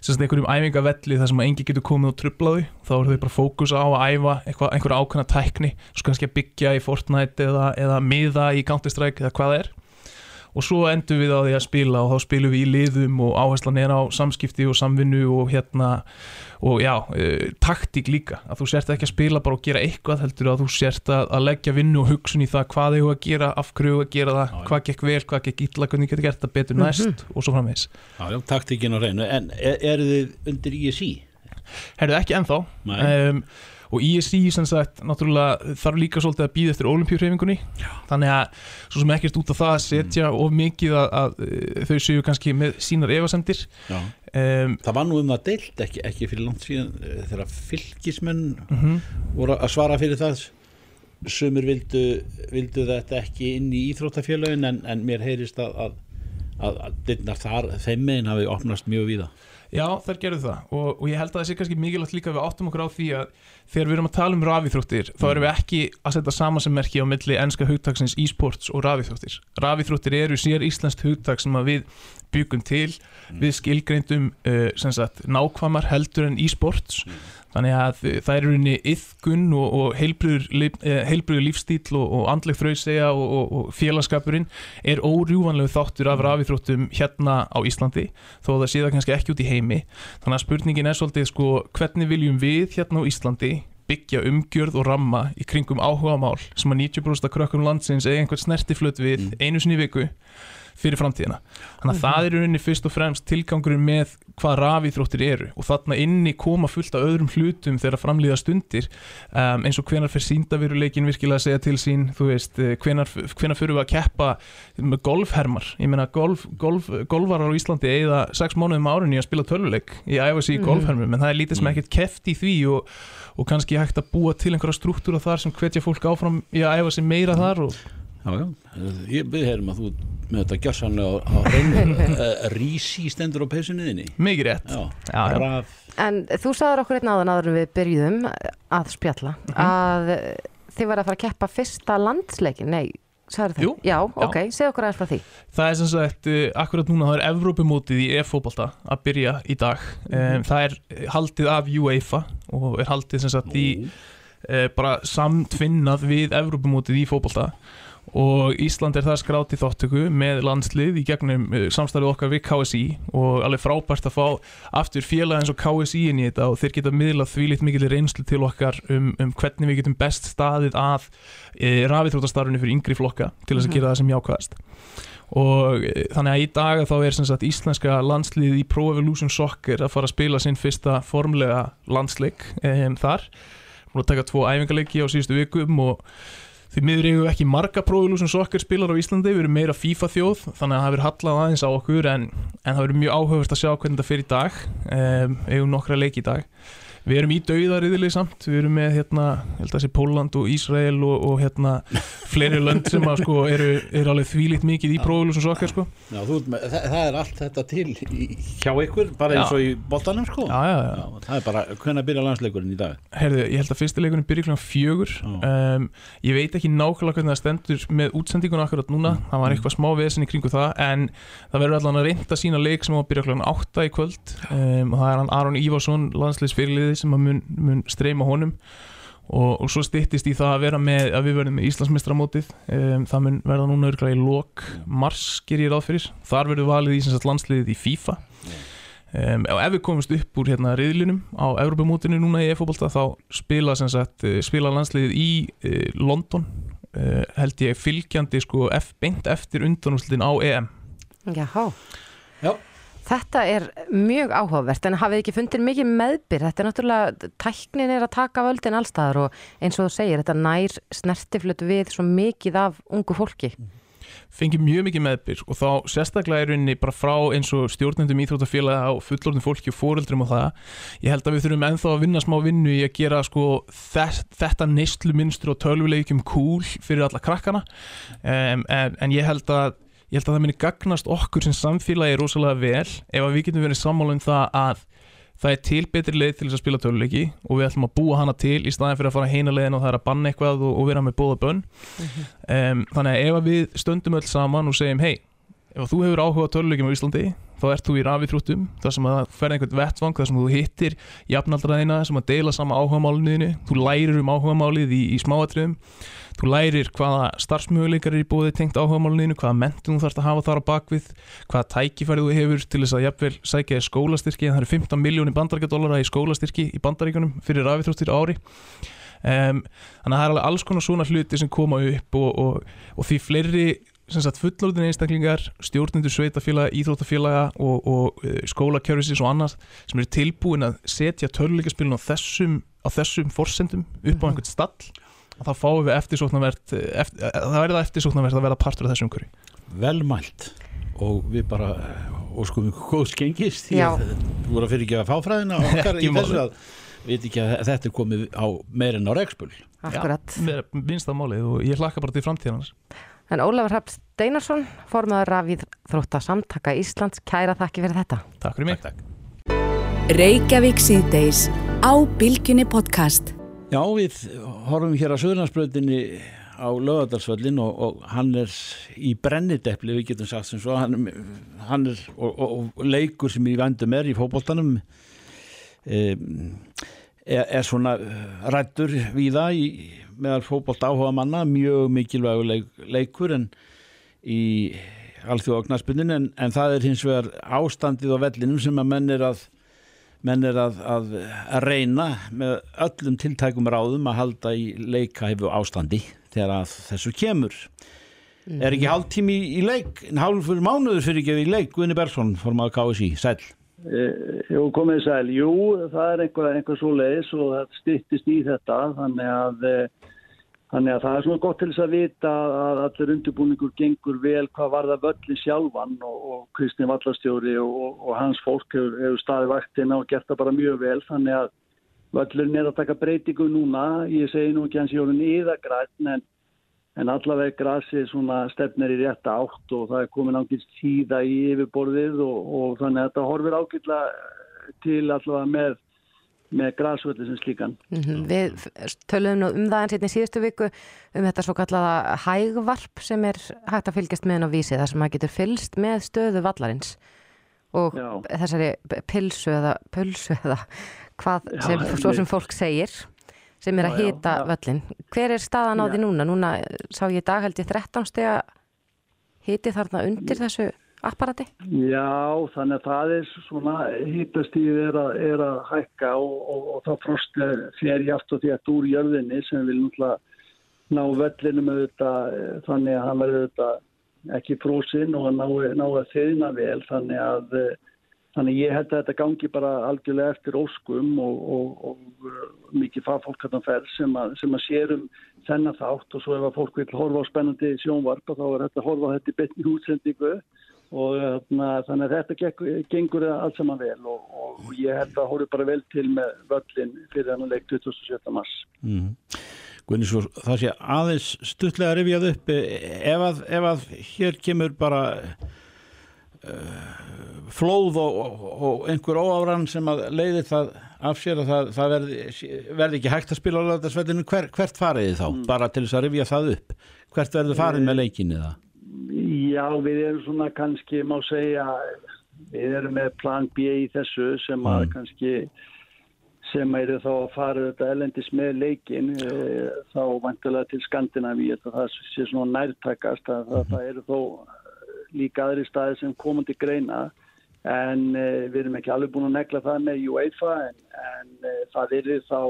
sagt, einhverjum æfingavelli þar sem engi getur komið og trublaðu þá eru þau bara fókus á að æfa einhverja ákvæmna tækni svo kannski að byggja í Fortnite eða, eða miða í Counter-Strike eða hvað það er og svo endur við á því að spila og þá spilum við í liðum og áherslan er á samskipti og samvinnu og hérna og já, e, taktík líka. Að þú sért ekki að spila bara og gera eitthvað heldur að þú sért að, að leggja vinnu og hugsun í það hvað þau að gera, af hverju að gera það já, hvað gekk vel, hvað gekk illa, hvernig getur gert það betur næst mm -hmm. og svo framvegs taktíkin á reynu, en er, eru þið undir ISI? Herðu ekki ennþá. Um, og ISI sem sagt, náttúrulega þarf líka svolítið að býða eftir olimpíurreifingunni þannig að svo sem ekkert út af það setja of mikið að, að þau séu kannski með sínar evasendir um, Það var nú um það deilt ekki, ekki fyrir langt síðan þegar fylgismenn uh -huh. voru að svara fyrir það. Sumur vildu, vildu þetta ekki inn í íþróttafélagin en, en mér heyrist að, að, að, að þar, þeim meginn hafi opnast mjög víða Já, þær gerðu það. Og, og ég held að það sé kannski mikilvægt líka við áttum okkur á því að þegar við erum að tala um rafíþróttir þá erum við ekki að setja samansemmerki á milli enska hugtaksins e-sports og rafíþróttir. Rafíþróttir eru sér íslenskt hugtak sem við byggum til. Við skilgreindum uh, nákvæmar heldur en e-sports þannig að það er rauninni yðgun og, og heilbröður lífstíl og, og andleg þrauðsega og, og, og félagskapurinn er órjúvanlegu þáttur af rafíþróttum hérna á Íslandi þó að það sé það kannski ekki út í heimi. Þannig að spurningin er svolítið sko hvernig viljum við hérna á Íslandi byggja umgjörð og ramma í kringum áhuga mál sem að 90% af krökkum landsins eða einhvern snertiflut við einu sinni viku fyrir framtíðina. Þannig að það er rauninni fyrst og fremst tilgangurinn með hvað rafíþróttir eru og þarna inni koma fullt af öðrum hlutum þegar framlýða stundir um, eins og hvenar fyrir síndaviruleikin virkilega að segja til sín, þú veist, eh, hvenar, hvenar fyrir við að keppa með golfhermar. Ég meina, golf, golf, golfarar á Íslandi eigða sex mánuðum árunni að spila tölvuleik í æfasi í Mhm. golfhermum, en það er lítið sem ekkert keft í því og, og kannski hægt að búa til einhverja struktúra þar sem hvetja fólk áfram í að æfa sig meira þar og Já, já, ég, við heyrum að þú með þetta gjörsanlega á, reynu Rísi stendur á peysunniðinni Mikið rétt. Já, Já, já. En þú sagðir okkur einn áðan áður en við byrjuðum að spjalla að þið var að fara að keppa fyrsta landsleikin, nei, sagður það? Jú. Já, Já. ok, segð okkur aðeins frá því. Það er sem sagt, uh, akkurat núna það er Evrópumótið í e-fótbolta að byrja í dag. Um, Það er haldið af UEFA og er haldið sem sagt í uh, bara samtvinnað við Evrópumótið í fótbolta og Ísland er það skrátt í þáttöku með landslið í gegnum uh, samstarfið okkar við KSI og alveg frábært að fá aftur félag eins og KSI inn í þetta og þeir geta miðlað því litt mikil reynslu til okkar um, um hvernig við getum best staðið að uh, rafitrótastarfinu fyrir yngri flokka til þess að Mhm. gera það sem jákvæðast. Og e, þannig að í dag þá er sagt íslenska landslið í Pro Evolution Soccer að fara að spila sinn fyrsta formlega landsleik um, þar. Og taka tvo æfingarleiki á síðustu vikum og því miður eigum við ekki marga Pro Evolution Soccer spilar á Íslandi, við erum meira FIFA þjóð þannig að það verður hallað aðeins á okkur en, en það verður mjög áhugavert að sjá hvernig þetta fyrir í dag. Um, eigum nokkra leiki í dag Við erum í dauðariðili samt, við erum með hérna, held að þessi Póland og Ísrael og, og hérna fleiri lönd sem að sko eru, eru alveg þvílíkt mikið í prófulus og sokkar sko. já, þú, það, það er allt þetta til í, hjá ykkur, bara eins Já. og í boltanum sko Já, já, já. Það er bara, hvernig byrja landsleikurinn í dag? Herðu, ég held að fyrsti leikurinn byrja kl. fjögur um, Ég veit ekki nákvæmlega hvernig það stendur með útsendinguna akkurat núna Það var eitthvað smá vesen í kringu það En það verður allan að reynda sína leik sem á að byrja kl. 8 í kvöld um, Og það er hann Aron Ívarsson, landsliðsfyrirliði sem að mun, mun streyma honum. Og, og svo styttist í það að vera með að við verðum með Íslandsmistramótið um, það mun verða núna örglega í lok mars ger ég ráð fyrir, þar verður valið í sem sagt, landsliðið í FIFA. Um, og ef við komumst upp úr hérna riðlinum á Evropamótinu núna í e-fótbolta þá spila, sem sagt, eh, spila landsliðið í uh, London. Uh, held ég fylgjandi sko F, beint eftir undanúslitin á EM Jáhá. Já. Þetta er mjög áhugavert en hafið ekki fundið mikið meðbyr? Þetta er náttúrulega, tæknin er að taka völdin allstaðar og eins og þú segir þetta nær snertiflut við svo mikið af ungu fólki. Fengið mjög mikið meðbyr og þá sérstaklega er rauninni bara frá eins og stjórnendum íþróttafélaga og fullorðin fólki og fóreldrum og það. Ég held að við þurfum ennþá að vinna smá vinnu í að gera sko þetta neyslu minnstur og tölvuleikjum cool fyrir alla krakkana. Um, en, en ég held að ég held að það muni gagnast okkur sem samfélagi rosalega vel ef að við getum verið sammála um það að það er til betri leið til þess að spila töluleiki og við ætlum að búa hana til í staðin fyrir að fara heina leiðin og það er að banna eitthvað og, og vera með bóða bönn. Um, þannig að ef að við stöndum öll saman og segjum hei, ef þú hefur áhuga töluleikim á Íslandi, þá ert þú í rafíþróttum þar sem að það fer einhvern vettvang þar sem þú hittir jafnaldraðina sem að deila sama áhugamálinu, þú lærir um áhugamálið í, í smáatriðum. Þú lærir hvaða starfsmöguleikar er í bóði tengt áhugamálinu, hvaða mentum þú þarfst að hafa þar á bakvið, hvaða tækifæri þú hefur til þess að jafnvel sækja skólastyrki. Það eru 15 miljónir bandarækjadólara í skólastyrki í bandaríkunum fyrir rafíþróttir ári. Um, þannig að það er alveg alls konar svona hluti sem koma upp og, og, og því fleiri fullorðin einstaklingar stjórnendur sveitafélaga, íþróttafélaga og, og uh, skólakjörfisins og annars sem eru tilbúin að setja töluleikaspilin á þessum, á þessum forsendum upp á einhvern stall og þá fáum við eftirsóknarvert eftir, það verða eftirsóknarvert að vera partur af þessum umhverju Velmælt. Og við bara og sko góðs gengist því að þú voru að fyrir ekki að fáfræðina okkar í þessu að við ekki að þetta er komið á meirinn á regspul Akkurat. Já, minnst af málið og ég hlakka bara til framtíðanars En Ólafur Hrapp Steinarsson formaður rafið þrótta samtaka Íslands kæra þakki fyrir þetta Takk fyrir mig takk, takk. Reykjavík síðdeis á Bilginni podcast. Já, við horfum hér að Suðurlandsbröðinni á lögadalsvöllin og, og hann er í brennidepli, við getum sagt sem svo, hann, hann er og, og, og leikur sem í vendum er í fókbóltanum um, er, er svona rættur við það í, meðal fókbólt áhuga manna, mjög mikilvægu leik, leikur en í alþjóðagnarspunnin en, en það er hins vegar ástandið á vellinum sem að menn er að menn er að, að, að reyna með öllum tiltækum ráðum að halda í leikahæfu ástandi þegar að þessu kemur mm. er ekki hálftími í, í leik hálfur mánuður fyrir ekki í leik Gunni Bersson fórum að KSI, sæl e, Jú, komið sæl, jú það er einhver, einhver svo leiðis og það styrtist í þetta þannig að e, Þannig að það er svona gott til þess að vita að allir undirbúningur gengur vel hvað var það völli sjálfan og, og Kristinn Vallastjóri og, og hans fólk hefur, hefur staðið vaktina og gert það bara mjög vel. Þannig að völlurinn er að taka breytingu núna, ég segi nú ekki hans jólun íðagræn en, en allaveg grasi stefnir í rétta átt og það er komin ángist tíða í yfirborðið og, og þannig að þetta horfir ágitla til allavega með með græsvöldi sem slíkan. Mm -hmm. Við töluðum nú um það eins hérna í síðustu viku um þetta svo kallaða hægvarp sem er hægt að fylgjast með henn á vísi þar sem maður getur fylgst með stöðu vallarins og Já. þessari pilsu eða pulsu eða hvað Já, sem, svo sem fólk segir sem er að hýta völlin. Hver er staðan á því núna? Núna sá ég dag held ég 13 steg að hýti þarna undir þessu apparati? Já, þannig að það er svona hýttastíð er, er að hækka og, og, og þá frost fer ég aftur því að úr jörðinni sem vil náttúrulega ná vellinum auðvitað þannig að hann verður auðvitað ekki frósin og ná, ná að þeirna vel þannig að þannig ég held að þetta gangi bara algjörlega eftir óskum og, og mikið fagfólk hann fer sem að, sem að sérum þennan þátt og svo ef að fólk vil horfa á spennandi sjónvarp og þá er þetta að horfa á þetta í betni útsendingu og þarna, þannig að þetta gengur allt saman vel og, og ég held að hóru bara vel til með völlin fyrir hann að leik 27. mars mm. Svo það sé aðeins stuttlega rifjað upp ef að, ef að hér kemur bara uh, flóð og, og, og einhver óáran sem að leiði það af sér að það, það verði, verði ekki hægt að spila á lögdagsveldinu, Hver, hvert fariði þá? Mm. Bara til þess að rifja það upp hvert verður farið með leikinni það? Já, við erum svona kannski, má segja, við erum með plan B í þessu sem að mm. kannski, sem eru þá að fara þetta elendis með leikin, e, þá vantilega til Skandinavíu, það sé svona nærtakast að mm. það eru þó líka aðri staði sem komandi greina, en e, við erum ekki alveg búin að negla það með UEFA, en, en e, það eru þá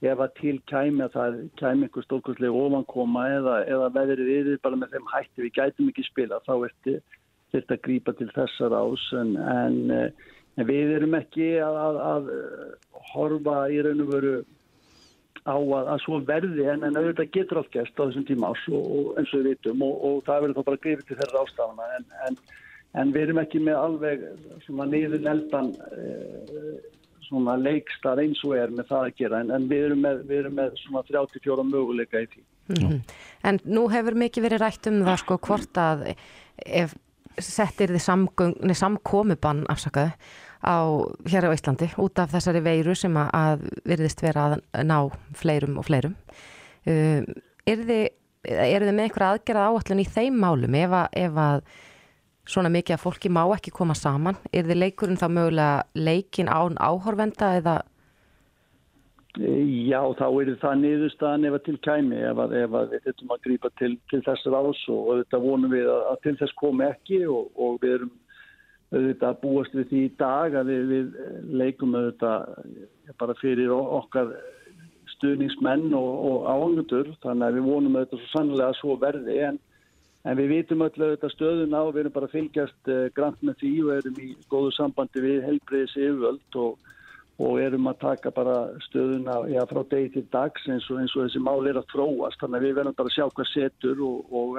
ef að til kæmi að það kæmi einhver stórkostlega ofankoma eða, eða veðrið yfir bara með þeim hætti við gætum ekki spila þá ertu þetta að grípa til þessar ás en, en, en við erum ekki að, að, að horfa í raun og veru á að, að svo verði en, en auðvitað getur allt gæst á þessum tíma ás og, og eins og við vitum og, og það verður þá bara grifið til þeirra ástafana en við erum ekki með alveg svona niður neldan e, svona leikstað eins og er með það að gera en, en við, erum með, við erum með svona 34 möguleika í því. Mm -hmm. En nú hefur mikið verið rætt um það sko hvort að ef settir þið samkomibann afsakaðu á hér á Íslandi út af þessari veiru sem að, virðist vera að ná fleirum og fleirum. Um, er þið, er þið með einhverja aðgerað áallun í þeim málum ef að, ef að svona mikið að fólki má ekki koma saman er þið leikurinn þá mögulega leikin án áhorvenda eða Já, þá er það niðurstaðan ef að til kæmi ef að, ef að við þurfum að grípa til, til þessar ás og þetta vonum við að til þess komi ekki og, og við erum auðvitað búast við því í dag að við, við leikum auðvitað bara fyrir okkar stuðningsmenn og, og áhengutur þannig að við vonum auðvitað svo sannlega að svo verði en En við vitum að þetta stöðuna og við erum bara að fylgjast uh, grant með því og erum í góðu sambandi við helbriðis yfirvöld og, og erum að taka bara stöðuna já, frá degi til dags eins og, eins og þessi mál er að þróast. Þannig að við verðum bara að sjá hvað setur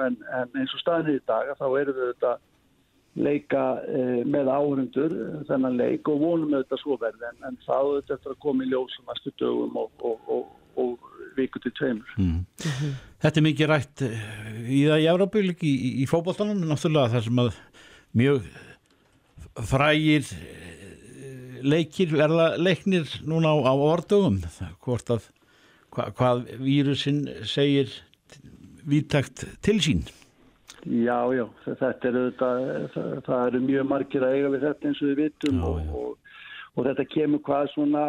en, en eins og staðinni í dag þá erum við þetta leika uh, með áhundur þennan leik og vonum þetta svo verði en, en þá þetta eftir að koma í ljósum næstu dögum og viku til tveimur. Mm. Þetta er mikið rætt eh, í það í Európa-bygg í, í fókbóttanum, náttúrulega þar sem að mjög frægir eh, leikir verða leiknir núna á, á ordugum hvort að hva, hvað vírusinn segir vítakt til sín Já, já, þetta er auðvitað, það, eru mjög margir að eiga við þetta eins og við vitum Já, og, já. og, og þetta kemur hvað svona,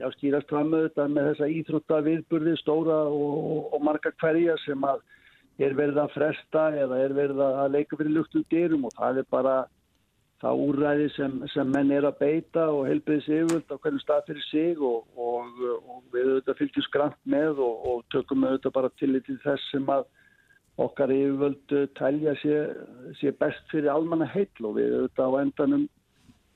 já, skýrast fram auðvitað með þessa íþrótta viðburði stóra og, og, og marga hverja sem að er verið að fresta eða er verið að leika fyrir luktum dyrum og það er bara það úrræði sem, sem menn er að beita og helbriðis yfirvöld á hvernig stað fyrir sig og, og, og við auðvitað fylgjum skrant með og, og tökum auðvitað bara til þess sem að okkar yfirvöld uh, telja sé, sé best fyrir almanna heill og við auðvitað á endanum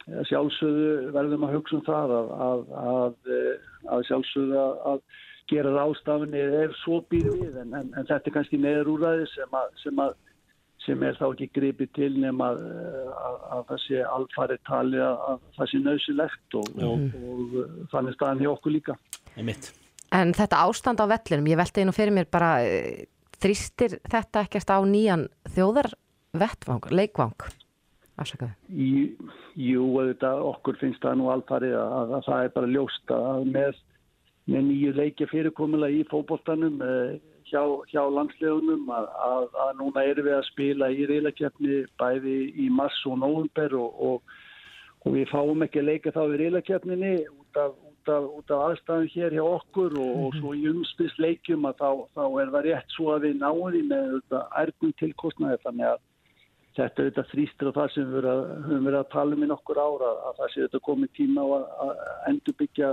eh, sjálfsögðu verðum að hugsa um það að, að, að, eh, að sjálfsögðu að, að gera ráðstafinni ef svo býr við en, en, en þetta er kannski neður úræði sem að, sem að sem er þá ekki gripið til nema að, að, að það sé alfarið tali að, að það sé nöðsilegt og, og, og, og þannig staðan hjá okkur líka. Einmitt. En þetta ástand á vellinum, ég velti einu fyrir mér bara eh, þrýstir þetta ekkert á nýjan þjóðarvettvang, leikvang? Afsakaðu. Jú, auðvitað, okkur finnst það nú alfarið að, að það er bara ljóst að með, með nýju leikja fyrirkomulega í fótboltanum eh, hjá, hjá landslegunum að, að, að núna erum við að spila í reylakefni bæði í mars og nóvumber og, og, og við fáum ekki að leika þá í reylakefninni út út af, út af aðstæðum hér hjá okkur og, og svo í umspilsleikjum að þá, þá er það rétt svo að við náum því með ergum tilkostnaði. Þannig að þetta er þetta þrýstur og það sem við höfum verið að tala um í nokkur ára að það sé þetta komið tíma á að, að endur byggja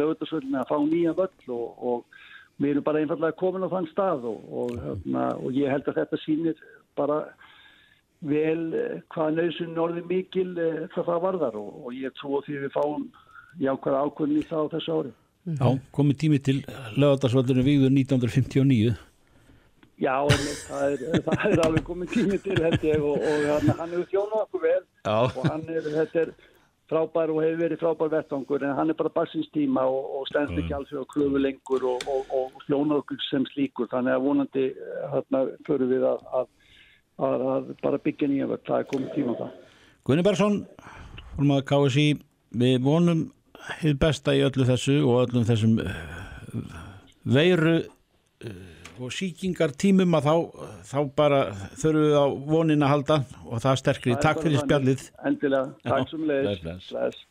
lögutarsvöldinu að fá nýja völl og, og við erum bara einfallega komin á þann stað og, og, hérna, og ég held að þetta sýnir bara vel eh, hvað nöðsun orðið mikil eh, hvað það varðar og, og ég trú því við fáum jákvæða ákvörðin í það á þessu ári. Já, komið tími til lögadagsvöldinu víður 1959 Já, einmitt, það er, það er alveg komið tími til held ég og, og hann, hann hefur þjónað okkur vel Já. og hann er, þetta er frábær og hefur verið frábær vettvangur en hann er bara barsins tíma og, og stendst ekki alls fyrir að klöfu lengur og, og, og þjónað okkur sem slíkur þannig að vonandi hérna förum við að, að, að, að bara byggja nýja völd, það er komið tíma á það. Gunni Bergson, formaður KSI við vonum hið besta í öllu þessu og öllum þessum eh, veiru eh, og síkingar tímum að þá, þá bara þurfum við á vonin að halda og það sterkri. Það er Takk fyrir spjallið. Endilega, takk sem leiðis.